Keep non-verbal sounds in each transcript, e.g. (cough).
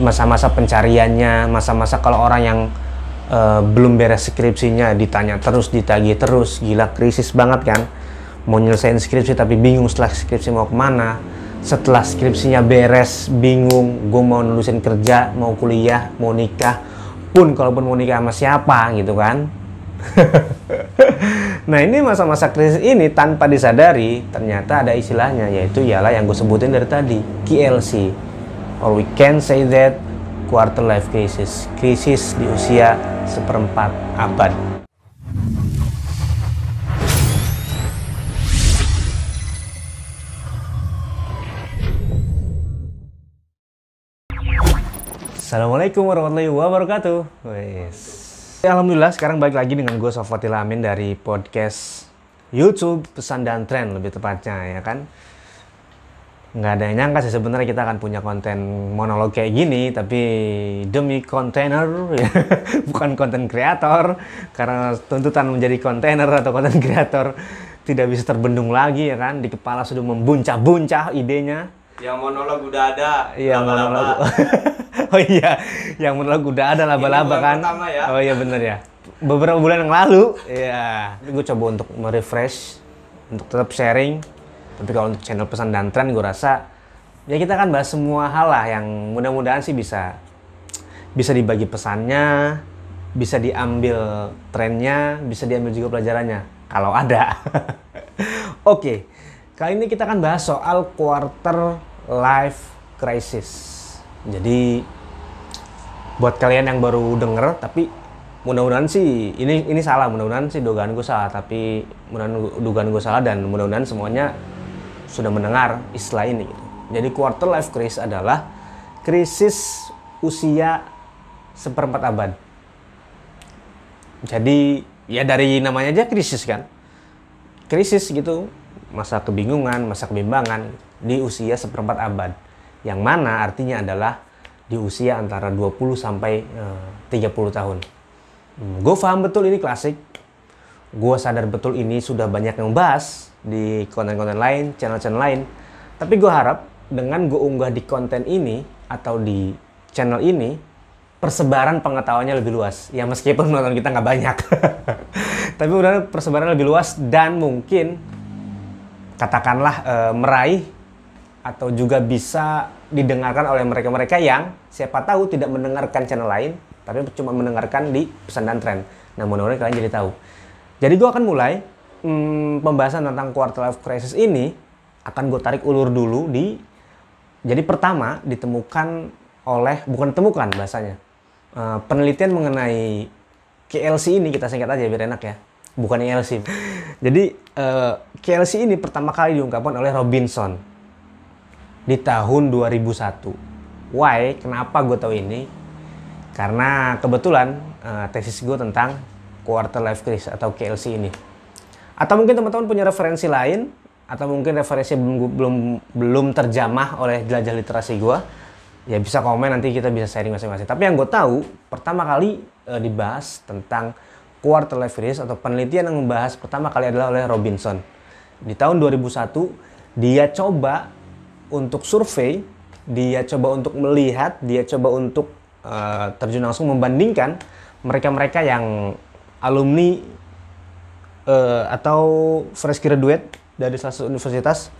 masa-masa pencariannya, masa-masa kalau orang yang uh, belum beres skripsinya ditanya terus, ditagih terus, gila krisis banget kan. Mau nyelesain skripsi tapi bingung setelah skripsi mau ke mana. Setelah skripsinya beres, bingung, gue mau nulisin kerja, mau kuliah, mau nikah, pun kalaupun mau nikah sama siapa gitu kan. (laughs) nah ini masa-masa krisis ini tanpa disadari ternyata ada istilahnya yaitu ialah yang gue sebutin dari tadi KLC or we can say that quarter life crisis, krisis di usia seperempat abad. Assalamualaikum warahmatullahi wabarakatuh. Wes. Alhamdulillah sekarang balik lagi dengan gue Sofatil Amin dari podcast YouTube Pesan dan Tren lebih tepatnya ya kan nggak ada yang nyangka sih sebenarnya kita akan punya konten monolog kayak gini tapi demi kontainer ya, (laughs) bukan konten kreator. Karena tuntutan menjadi kontainer atau konten kreator tidak bisa terbendung lagi ya kan? Di kepala sudah membuncah-buncah idenya. Yang monolog udah ada yang monolog. (laughs) Oh iya yang monolog udah ada laba-laba kan? ya. oh iya bener ya. Beberapa bulan yang lalu ya gue coba untuk merefresh untuk tetap sharing tapi kalau untuk channel pesan dan tren gue rasa ya kita kan bahas semua hal lah yang mudah-mudahan sih bisa bisa dibagi pesannya, bisa diambil trennya, bisa diambil juga pelajarannya kalau ada. (laughs) Oke, kali ini kita akan bahas soal quarter life crisis. Jadi buat kalian yang baru denger tapi mudah-mudahan sih ini ini salah mudah-mudahan sih dugaan gue salah tapi mudah-mudahan dugaan gue salah dan mudah-mudahan semuanya sudah mendengar istilah ini. Gitu. Jadi quarter life crisis adalah krisis usia seperempat abad. Jadi ya dari namanya aja krisis kan. Krisis gitu, masa kebingungan, masa kebimbangan di usia seperempat abad. Yang mana artinya adalah di usia antara 20 sampai eh, 30 tahun. Hmm, gue paham betul ini klasik. Gue sadar betul ini sudah banyak yang bahas di konten-konten lain, channel-channel lain. Tapi gue harap dengan gue unggah di konten ini atau di channel ini, persebaran pengetahuannya lebih luas. Ya meskipun penonton kita nggak banyak. (laughs) Tapi udah persebaran lebih luas dan mungkin katakanlah e, meraih atau juga bisa didengarkan oleh mereka-mereka yang siapa tahu tidak mendengarkan channel lain, tapi cuma mendengarkan di pesan dan tren. Nah mudah-mudahan kalian jadi tahu. Jadi gue akan mulai hmm, pembahasan tentang quarter life crisis ini akan gue tarik ulur dulu di jadi pertama ditemukan oleh bukan ditemukan bahasanya uh, penelitian mengenai KLC ini kita singkat aja biar enak ya bukan ILC (laughs) jadi uh, eh, KLC ini pertama kali diungkapkan oleh Robinson di tahun 2001 why? Kenapa gue tahu ini? Karena kebetulan uh, tesis gue tentang quarter life crisis atau KLC ini atau mungkin teman-teman punya referensi lain atau mungkin referensi belum belum belum terjamah oleh jelajah literasi gue ya bisa komen nanti kita bisa sharing masing-masing. Tapi yang gue tahu pertama kali e, dibahas tentang quarter life crisis atau penelitian yang membahas pertama kali adalah oleh Robinson. Di tahun 2001 dia coba untuk survei dia coba untuk melihat dia coba untuk e, terjun langsung membandingkan mereka-mereka yang alumni uh, atau fresh graduate dari salah satu universitas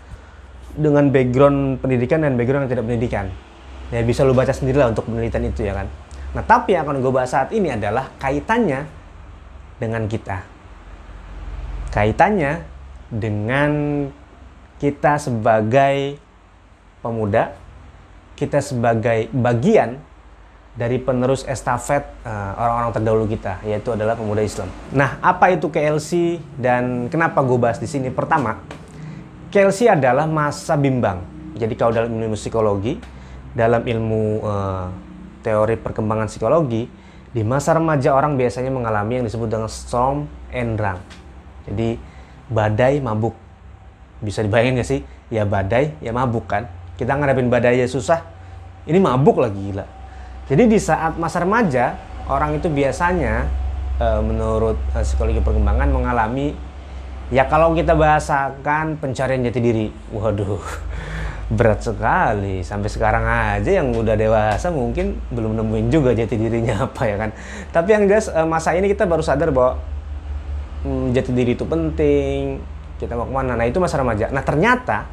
dengan background pendidikan dan background yang tidak pendidikan. Ya bisa lu baca sendiri lah untuk penelitian itu ya kan. Nah tapi yang akan gue bahas saat ini adalah kaitannya dengan kita. Kaitannya dengan kita sebagai pemuda, kita sebagai bagian dari penerus estafet uh, orang-orang terdahulu kita, yaitu adalah pemuda Islam. Nah, apa itu KLC dan kenapa gue bahas di sini? Pertama, KLC adalah masa bimbang. Jadi kalau dalam ilmu psikologi, dalam ilmu uh, teori perkembangan psikologi, di masa remaja orang biasanya mengalami yang disebut dengan storm and drang. Jadi badai mabuk. Bisa dibayangin gak sih? Ya badai, ya mabuk kan. Kita ngadepin badai ya susah. Ini mabuk lagi gila jadi di saat masa remaja, orang itu biasanya e, menurut e, psikologi perkembangan mengalami ya kalau kita bahasakan pencarian jati diri. Waduh. (laughs) berat sekali sampai sekarang aja yang udah dewasa mungkin belum nemuin juga jati dirinya (laughs) apa ya kan tapi yang jelas eh, masa ini kita baru sadar bahwa hmm, jati diri itu penting kita mau ke mana nah itu masa remaja nah ternyata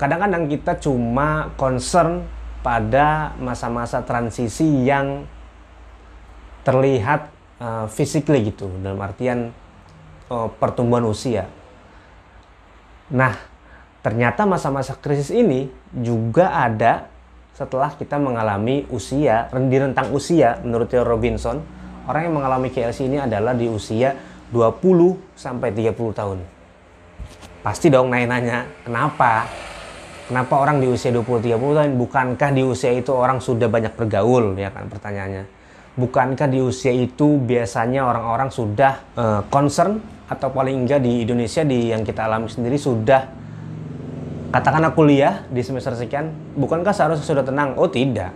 kadang-kadang kita cuma concern pada masa-masa transisi yang terlihat uh, physically gitu dalam artian uh, pertumbuhan usia nah ternyata masa-masa krisis ini juga ada setelah kita mengalami usia, di rentang usia menurut Theo Robinson, orang yang mengalami KLC ini adalah di usia 20 sampai 30 tahun. Pasti dong nanya-nanya, kenapa? Kenapa orang di usia 20-30 tahun? Bukankah di usia itu orang sudah banyak bergaul? Ya kan pertanyaannya. Bukankah di usia itu biasanya orang-orang sudah uh, concern atau paling enggak di Indonesia di yang kita alami sendiri sudah katakanlah kuliah di semester sekian, bukankah seharusnya sudah tenang? Oh tidak.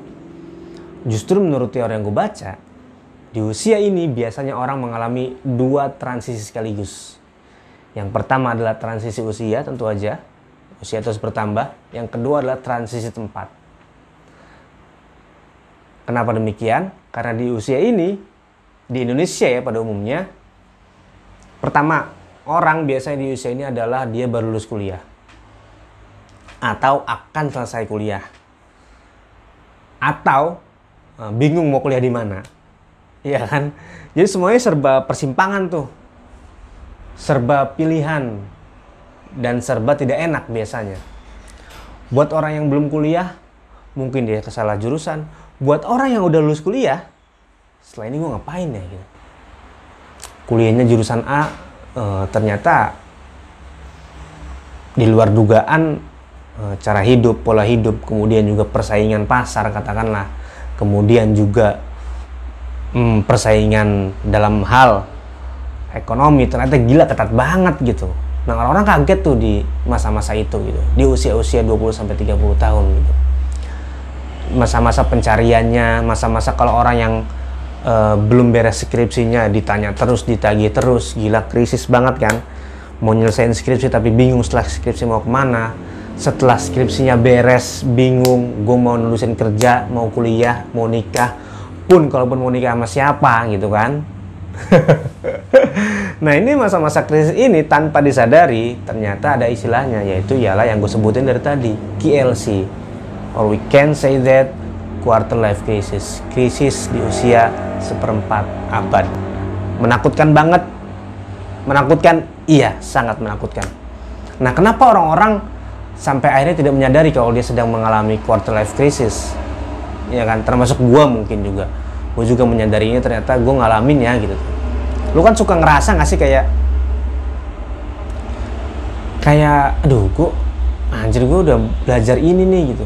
Justru menurut teori yang gue baca, di usia ini biasanya orang mengalami dua transisi sekaligus. Yang pertama adalah transisi usia tentu aja, usia terus bertambah. Yang kedua adalah transisi tempat. Kenapa demikian? Karena di usia ini, di Indonesia ya pada umumnya, pertama, orang biasanya di usia ini adalah dia baru lulus kuliah atau akan selesai kuliah atau uh, bingung mau kuliah di mana ya kan jadi semuanya serba persimpangan tuh serba pilihan dan serba tidak enak biasanya. Buat orang yang belum kuliah mungkin dia kesalah jurusan. Buat orang yang udah lulus kuliah setelah ini gue ngapain ya gitu? Kuliahnya jurusan A uh, ternyata di luar dugaan Eh, cara hidup, pola hidup, kemudian juga persaingan pasar katakanlah, kemudian juga hmm, persaingan dalam hal ekonomi ternyata gila ketat banget gitu. Nah orang-orang kaget tuh di masa-masa itu gitu, di usia-usia 20 sampai 30 tahun gitu. Masa-masa pencariannya, masa-masa kalau orang yang uh, belum beres skripsinya ditanya terus, ditagih terus, gila krisis banget kan. Mau nyelesain skripsi tapi bingung setelah skripsi mau ke mana setelah skripsinya beres bingung gue mau nulisin kerja mau kuliah mau nikah pun kalaupun mau nikah sama siapa gitu kan (laughs) nah ini masa-masa krisis ini tanpa disadari ternyata ada istilahnya yaitu ialah yang gue sebutin dari tadi KLC or we can say that quarter life crisis krisis di usia seperempat abad. Menakutkan banget. Menakutkan? Iya sangat menakutkan. Nah kenapa orang-orang sampai akhirnya tidak menyadari kalau dia sedang mengalami quarter life crisis? Ya kan? Termasuk gue mungkin juga gue juga menyadarinya ternyata gue ngalamin ya gitu. Lu kan suka ngerasa gak sih kayak kayak aduh gue anjir gue udah belajar ini nih gitu.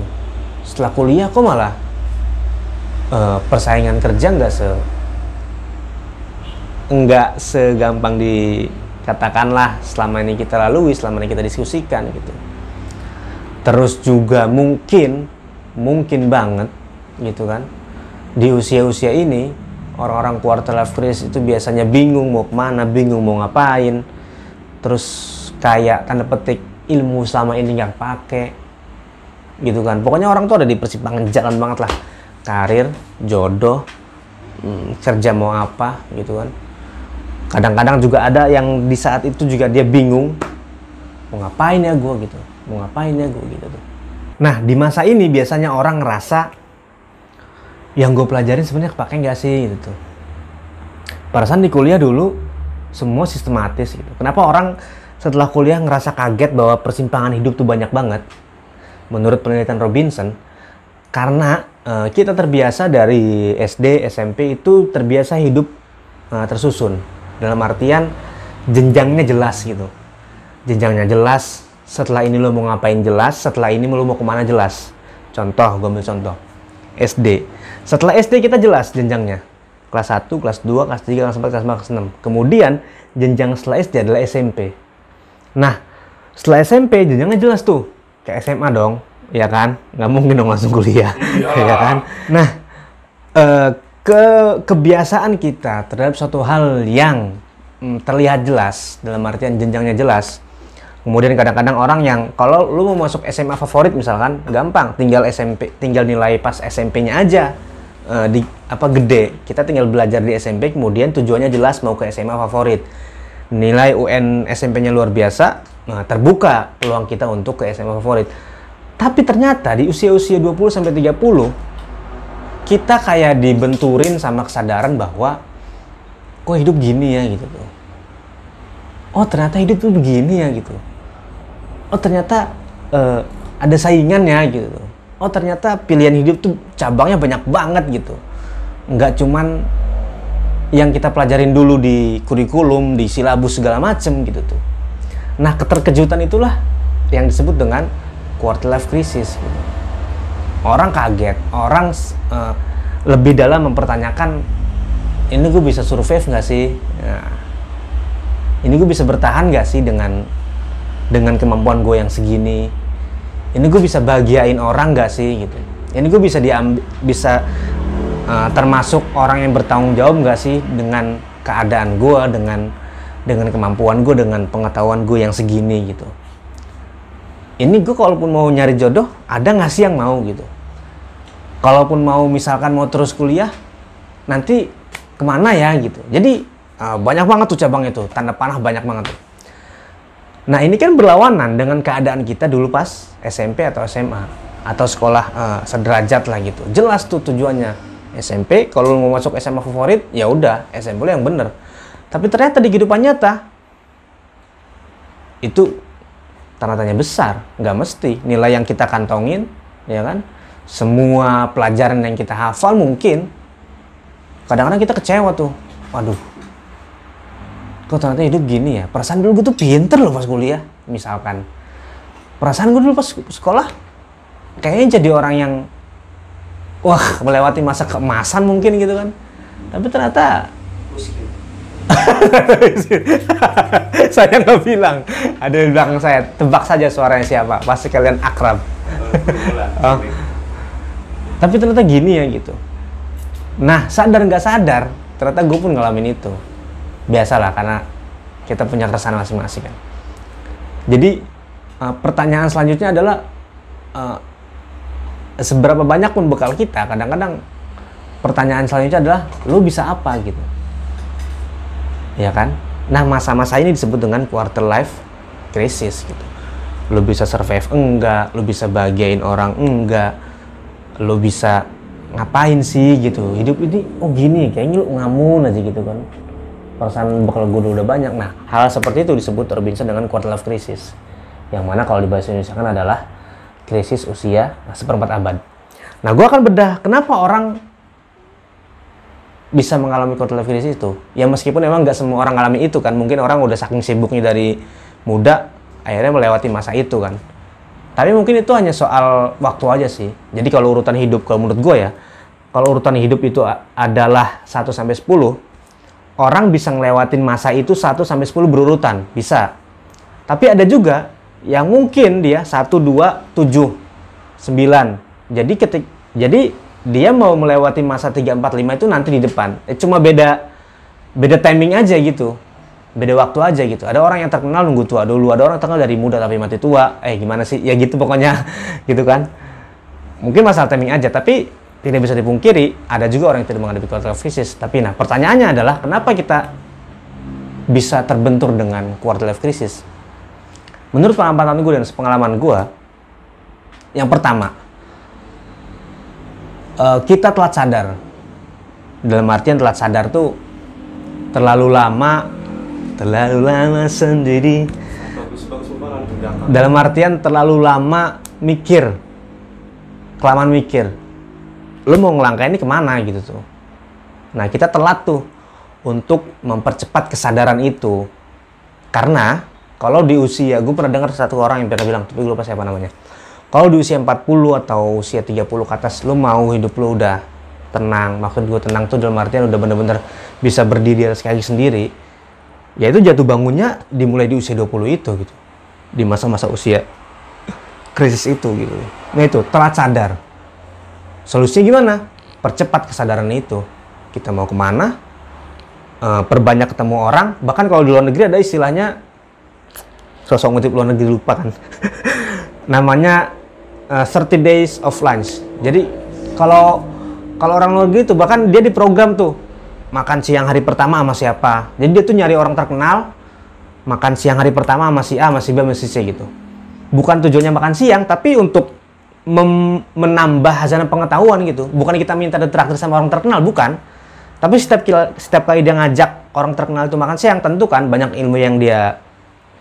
Setelah kuliah kok malah uh, persaingan kerja nggak se nggak segampang dikatakanlah selama ini kita lalui selama ini kita diskusikan gitu. Terus juga mungkin mungkin banget gitu kan di usia-usia ini orang-orang quarter life crisis itu biasanya bingung mau ke mana bingung mau ngapain. Terus kayak tanda petik ilmu sama ini nggak pakai gitu kan. Pokoknya orang tuh ada di persimpangan jalan banget lah. Karir jodoh hmm, kerja mau apa gitu kan. Kadang-kadang juga ada yang di saat itu juga dia bingung mau ngapain ya gue gitu. Mau ngapain ya gue gitu tuh. Nah di masa ini biasanya orang ngerasa yang gue pelajarin sebenarnya kepake nggak sih gitu tuh. Perasaan di kuliah dulu semua sistematis gitu. Kenapa orang setelah kuliah ngerasa kaget bahwa persimpangan hidup tuh banyak banget? Menurut penelitian Robinson karena uh, kita terbiasa dari SD SMP itu terbiasa hidup uh, tersusun. Dalam artian jenjangnya jelas gitu. Jenjangnya jelas setelah ini lo mau ngapain jelas, setelah ini lo mau ke mana jelas. Contoh, gue ambil contoh. SD. Setelah SD kita jelas jenjangnya. Kelas 1, kelas 2, kelas 3, kelas 4, kelas 5, kelas 6. Kemudian, jenjang setelah SD adalah SMP. Nah, setelah SMP jenjangnya jelas tuh. Kayak SMA dong, ya kan? Nggak mungkin dong langsung kuliah, ya (laughs) kan? Nah, eh, ke kebiasaan kita terhadap suatu hal yang mm, terlihat jelas, dalam artian jenjangnya jelas, Kemudian kadang-kadang orang yang kalau lu mau masuk SMA favorit misalkan, gampang, tinggal SMP, tinggal nilai pas SMP-nya aja uh, di apa gede. Kita tinggal belajar di SMP, kemudian tujuannya jelas mau ke SMA favorit. Nilai UN SMP-nya luar biasa, nah, terbuka peluang kita untuk ke SMA favorit. Tapi ternyata di usia-usia 20 sampai 30 kita kayak dibenturin sama kesadaran bahwa kok hidup gini ya gitu tuh. Oh ternyata hidup tuh begini ya gitu oh ternyata uh, ada saingannya gitu. Oh ternyata pilihan hidup tuh cabangnya banyak banget gitu. Nggak cuman yang kita pelajarin dulu di kurikulum di silabus segala macem gitu tuh. Nah keterkejutan itulah yang disebut dengan quarter life crisis gitu. orang kaget orang uh, lebih dalam mempertanyakan ini gue bisa survive nggak sih? Nah, ini gue bisa bertahan nggak sih dengan dengan kemampuan gue yang segini ini gue bisa bahagiain orang gak sih gitu? Ini gue bisa diambil bisa uh, termasuk orang yang bertanggung jawab gak sih dengan keadaan gue dengan dengan kemampuan gue dengan pengetahuan gue yang segini gitu? Ini gue kalaupun mau nyari jodoh ada nggak sih yang mau gitu? Kalaupun mau misalkan mau terus kuliah nanti ke mana ya gitu? Jadi uh, banyak banget tuh cabang itu tanda panah banyak banget tuh Nah ini kan berlawanan dengan keadaan kita dulu pas SMP atau SMA atau sekolah uh, sederajat lah gitu. Jelas tuh tujuannya SMP. Kalau mau masuk SMA favorit, ya udah SMP yang bener. Tapi ternyata di kehidupan nyata itu tanda tanya besar. Nggak mesti nilai yang kita kantongin, ya kan? Semua pelajaran yang kita hafal mungkin kadang-kadang kita kecewa tuh. Waduh, kok ternyata hidup gini ya? Perasaan dulu gue tuh pinter loh pas kuliah misalkan. Perasaan gue dulu pas sekolah kayaknya jadi orang yang wah melewati masa keemasan mungkin gitu kan. Tapi ternyata (laughs) saya nggak bilang. Ada di belakang saya tebak saja suaranya siapa. Pasti kalian akrab. (laughs) Oh. tapi ternyata gini ya gitu. Nah sadar nggak sadar ternyata gue pun ngalamin itu biasalah karena kita punya keresahan masing-masing kan. Jadi uh, pertanyaan selanjutnya adalah uh, seberapa banyak pun bekal kita, kadang-kadang pertanyaan selanjutnya adalah lu bisa apa gitu. Ya kan? Nah, masa-masa ini disebut dengan quarter life crisis gitu. Lu bisa survive enggak, lu bisa bahagiain orang enggak, lu bisa ngapain sih gitu. Hidup ini oh gini, kayaknya lu ngamun aja gitu kan perasaan bakal gue udah banyak. Nah, hal seperti itu disebut Robinson dengan quarter life crisis. Yang mana kalau di bahasa Indonesia kan adalah krisis usia seperempat abad. Nah, gue akan bedah kenapa orang bisa mengalami quarter life crisis itu. Ya meskipun emang nggak semua orang alami itu kan. Mungkin orang udah saking sibuknya dari muda, akhirnya melewati masa itu kan. Tapi mungkin itu hanya soal waktu aja sih. Jadi kalau urutan hidup, kalau menurut gue ya, kalau urutan hidup itu adalah 1 sampai 10, orang bisa ngelewatin masa itu 1 sampai 10 berurutan, bisa. Tapi ada juga yang mungkin dia 1 2 7 9. Jadi ketik jadi dia mau melewati masa 3 4 5 itu nanti di depan. Eh, cuma beda beda timing aja gitu. Beda waktu aja gitu. Ada orang yang terkenal nunggu tua dulu, ada orang terkenal dari muda tapi mati tua. Eh gimana sih? Ya gitu pokoknya (laughs) gitu kan. Mungkin masalah timing aja, tapi tidak bisa dipungkiri ada juga orang yang tidak menghadapi quarter life crisis. Tapi nah pertanyaannya adalah kenapa kita bisa terbentur dengan quarter life crisis? Menurut pengalaman gue dan pengalaman gue, yang pertama uh, kita telat sadar. Dalam artian telat sadar tuh terlalu lama, terlalu lama sendiri. Dalam artian terlalu lama mikir, kelamaan mikir lo mau ngelangkah ini ke mana gitu tuh. Nah kita telat tuh untuk mempercepat kesadaran itu. Karena kalau di usia gue pernah dengar satu orang yang pernah bilang tapi gue lupa siapa namanya. Kalau di usia 40 atau usia 30 ke atas lo mau hidup lo udah tenang maksud gue tenang tuh dalam artian udah bener-bener bisa berdiri atas kaki sendiri ya itu jatuh bangunnya dimulai di usia 20 itu gitu. Di masa-masa usia krisis itu gitu. Nah itu telat sadar Solusinya gimana? Percepat kesadaran itu. Kita mau ke mana? E, perbanyak ketemu orang. Bahkan kalau di luar negeri ada istilahnya sosok ngutip luar negeri lupa kan (laughs) namanya uh, 30 days of lunch jadi kalau kalau orang luar negeri itu bahkan dia di program tuh makan siang hari pertama sama siapa jadi dia tuh nyari orang terkenal makan siang hari pertama sama si A, sama si B, sama si C gitu bukan tujuannya makan siang tapi untuk menambah hasil pengetahuan gitu. Bukan kita minta traktir sama orang terkenal bukan. Tapi setiap setiap kali dia ngajak orang terkenal itu makan siang tentu kan banyak ilmu yang dia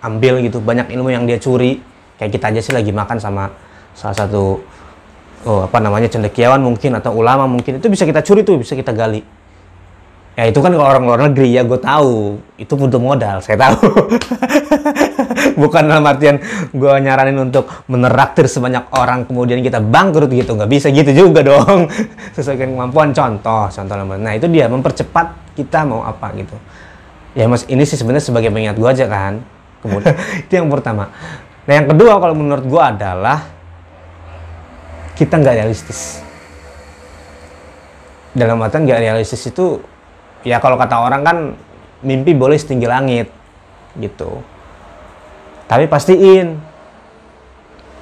ambil gitu banyak ilmu yang dia curi. Kayak kita aja sih lagi makan sama salah satu oh, apa namanya cendekiawan mungkin atau ulama mungkin. Itu bisa kita curi tuh bisa kita gali. Ya itu kan kalau orang luar negeri ya gue tahu. Itu butuh modal saya tahu (laughs) (laughs) bukan dalam artian gue nyaranin untuk meneraktir sebanyak orang kemudian kita bangkrut gitu. Nggak bisa gitu juga dong. (laughs) Sesuai dengan kemampuan. Contoh contoh nah itu dia mempercepat kita mau apa gitu. Ya mas ini sih sebenarnya sebagai pengingat gue aja kan. Kemudian (laughs) itu yang pertama. Nah yang kedua kalau menurut gue adalah kita nggak realistis. Dalam artian nggak realistis itu ya kalau kata orang kan mimpi boleh setinggi langit gitu tapi pastiin.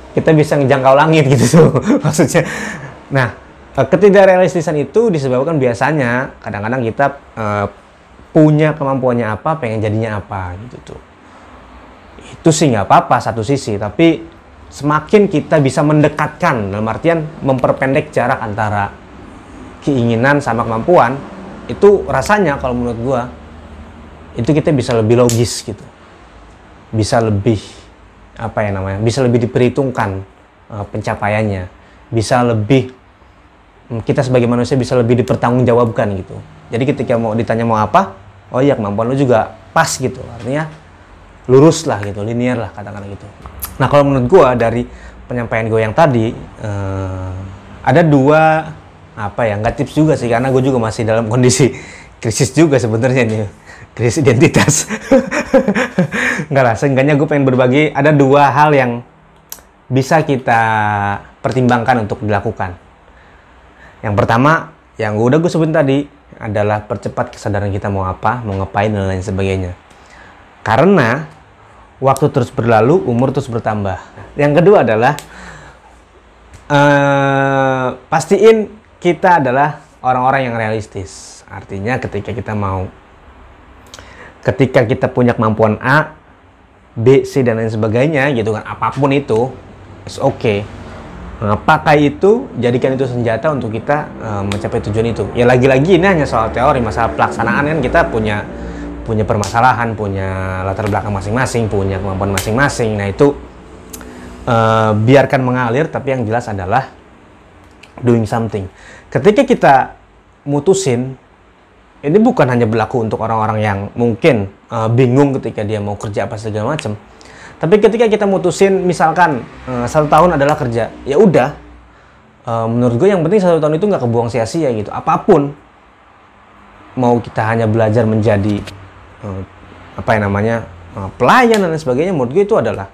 Kita bisa ngejangkau langit gitu tuh (laughs) maksudnya. Nah eh, ketidakrealistisan itu disebabkan biasanya kadang-kadang kita uh, punya kemampuannya apa pengen jadinya apa gitu tuh. Itu sih nggak apa-apa satu sisi tapi semakin kita bisa mendekatkan dalam artian memperpendek jarak antara keinginan sama kemampuan itu rasanya kalau menurut gua itu kita bisa lebih logis gitu bisa lebih apa ya namanya bisa lebih diperhitungkan uh, pencapaiannya. Bisa lebih hmm, kita sebagai manusia bisa lebih dipertanggungjawabkan gitu. Jadi ketika mau ditanya mau apa oh iya kemampuan lu juga pas gitu. Artinya lurus lah gitu, linear lah katakanlah gitu. Nah kalau menurut gue dari penyampaian gue yang tadi uh, ada dua apa ya nggak tips juga sih karena gue juga masih dalam kondisi (laughs) krisis juga sebenarnya nih krisis identitas (laughs) nggak lah seenggaknya gue pengen berbagi ada dua hal yang bisa kita pertimbangkan untuk dilakukan yang pertama yang udah gue sebut tadi adalah percepat kesadaran kita mau apa mau ngapain dan lain sebagainya karena waktu terus berlalu, umur terus bertambah. Yang kedua adalah uh, pastiin kita adalah orang-orang yang realistis. Artinya ketika kita mau, ketika kita punya kemampuan A, B, C dan lain sebagainya, gitu kan, apa pun itu, it's okay. Nah, pakai itu, jadikan itu senjata untuk kita uh, mencapai tujuan itu. Ya lagi-lagi ini hanya soal teori, masalah pelaksanaan kan kita punya punya permasalahan, punya latar belakang masing-masing, punya kemampuan masing-masing. Nah itu uh, biarkan mengalir, tapi yang jelas adalah doing something. Ketika kita mutusin, ini bukan hanya berlaku untuk orang-orang yang mungkin uh, bingung ketika dia mau kerja apa segala macam. Tapi ketika kita mutusin, misalkan uh, satu tahun adalah kerja, ya udah. Uh, menurut gue yang penting satu tahun itu nggak kebuang sia-sia gitu. Apa pun mau kita hanya belajar menjadi uh, apa yang namanya uh, pelayan dan sebagainya menurut gue itu adalah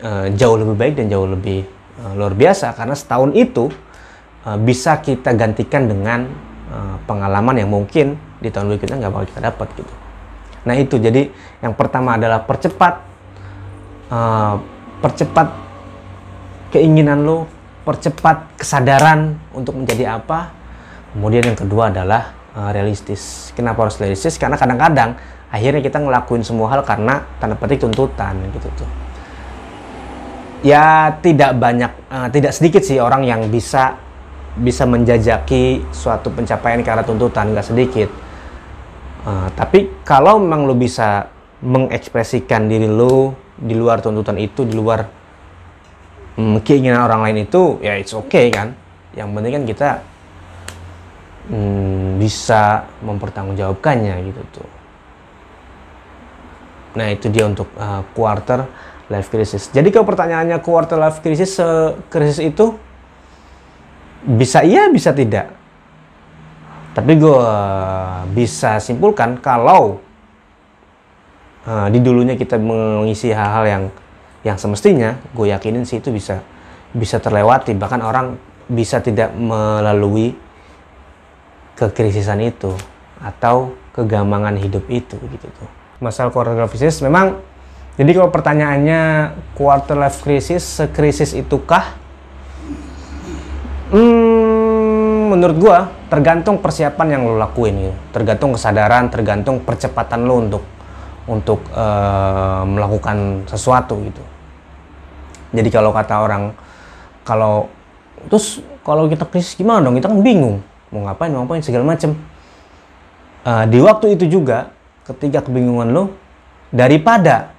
uh, jauh lebih baik dan jauh lebih uh, luar biasa karena setahun itu uh, bisa kita gantikan dengan uh, pengalaman yang mungkin di tahun berikutnya nggak bakal kita dapat gitu. Nah itu jadi yang pertama adalah percepat uh, percepat keinginan lo, percepat kesadaran untuk menjadi apa. Kemudian yang kedua adalah uh, realistis. Kenapa harus realistis? Karena kadang-kadang akhirnya kita ngelakuin semua hal karena tanda petik tuntutan gitu tuh ya tidak banyak uh, tidak sedikit sih orang yang bisa bisa menjajaki suatu pencapaian karena tuntutan nggak sedikit. Uh, tapi kalau memang lo bisa mengekspresikan diri lo di luar tuntutan itu di luar um, keinginan orang lain itu ya it's okay kan? Yang penting kan kita um, bisa mempertanggungjawabkannya gitu tuh. Nah, itu dia untuk uh, quarter life crisis. Jadi kalau pertanyaannya quarter life crisis, uh, krisis itu bisa iya, bisa tidak. Tapi gue bisa simpulkan kalau uh, di dulunya kita mengisi hal-hal yang yang semestinya, gue yakinin sih itu bisa bisa terlewati. Bahkan orang bisa tidak melalui kekrisisan itu atau kegambangan hidup itu gitu tuh masalah keluarga krisis memang Jadi kalau pertanyaannya quarter life crisis, sekrisis itukah? Hmm, menurut gua tergantung persiapan yang lo lakuin gitu. Tergantung kesadaran, tergantung percepatan lo untuk untuk uh, melakukan sesuatu gitu. Jadi kalau kata orang kalau terus kalau kita krisis gimana dong? Kita kan bingung mau ngapain, mau ngapain segala macem. Uh, di waktu itu juga ketika kebingungan lo daripada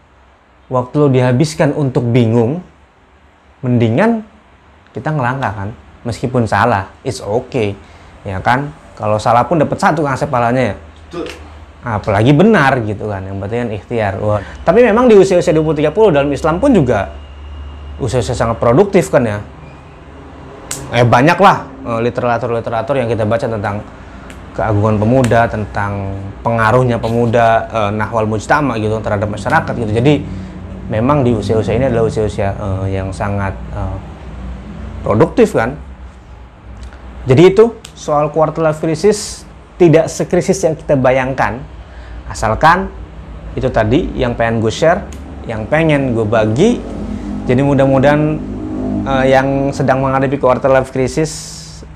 waktu lo dihabiskan untuk bingung, mendingan kita ngelangkah kan, meskipun salah, it's okay, ya kan? Kalau salah pun dapat satu kan palanya ya. Apalagi benar gitu kan, yang berarti kan ikhtiar. Wah. Tapi memang di usia-usia 20-30 dalam Islam pun juga usia-usia sangat produktif kan ya. Eh banyak lah eh, literatur-literatur yang kita baca tentang keagungan pemuda, tentang pengaruhnya pemuda, uh, nahwal mujtama gitu terhadap masyarakat gitu. Jadi memang di usia-usia ini adalah usia-usia uh, yang sangat uh, produktif kan. Jadi itu soal quarter life crisis tidak sekrisis yang kita bayangkan. Asalkan itu tadi yang pengen gue share, yang pengen gue bagi. Jadi mudah-mudahan uh, yang sedang menghadapi quarter life crisis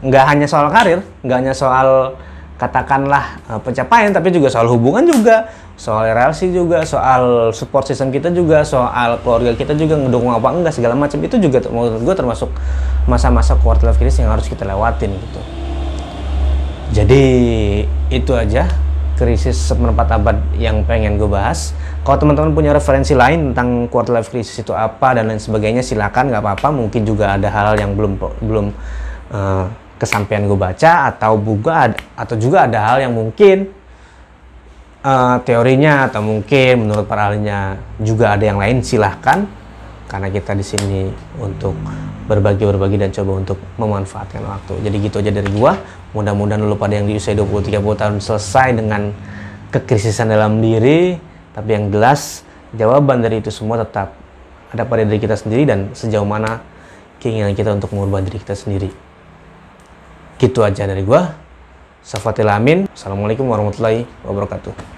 nggak hanya soal karir, nggak hanya soal katakanlah uh, pencapaian, tapi juga soal hubungan juga, soal relasi juga, soal support system kita juga, soal keluarga kita juga ngedukung apa enggak segala macam itu juga menurut gue termasuk masa-masa quarter life crisis yang harus kita lewatin gitu. Jadi itu aja krisis seperempat abad yang pengen gue bahas. Kalau teman-teman punya referensi lain tentang quarter life crisis itu apa dan lain sebagainya silakan nggak apa-apa. Mungkin juga ada hal yang belum belum uh, kesampaian gue baca atau juga atau juga ada hal yang mungkin uh, teorinya atau mungkin menurut para ahlinya juga ada yang lain silahkan karena kita di sini untuk berbagi berbagi dan coba untuk memanfaatkan waktu jadi gitu aja dari gua mudah-mudahan lu pada yang di usia 20-30 tahun selesai dengan kekrisisan dalam diri tapi yang jelas jawaban dari itu semua tetap ada pada diri kita sendiri dan sejauh mana keinginan kita untuk mengubah diri kita sendiri Gitu aja dari gua. Safatil Amin. Assalamualaikum warahmatullahi wabarakatuh.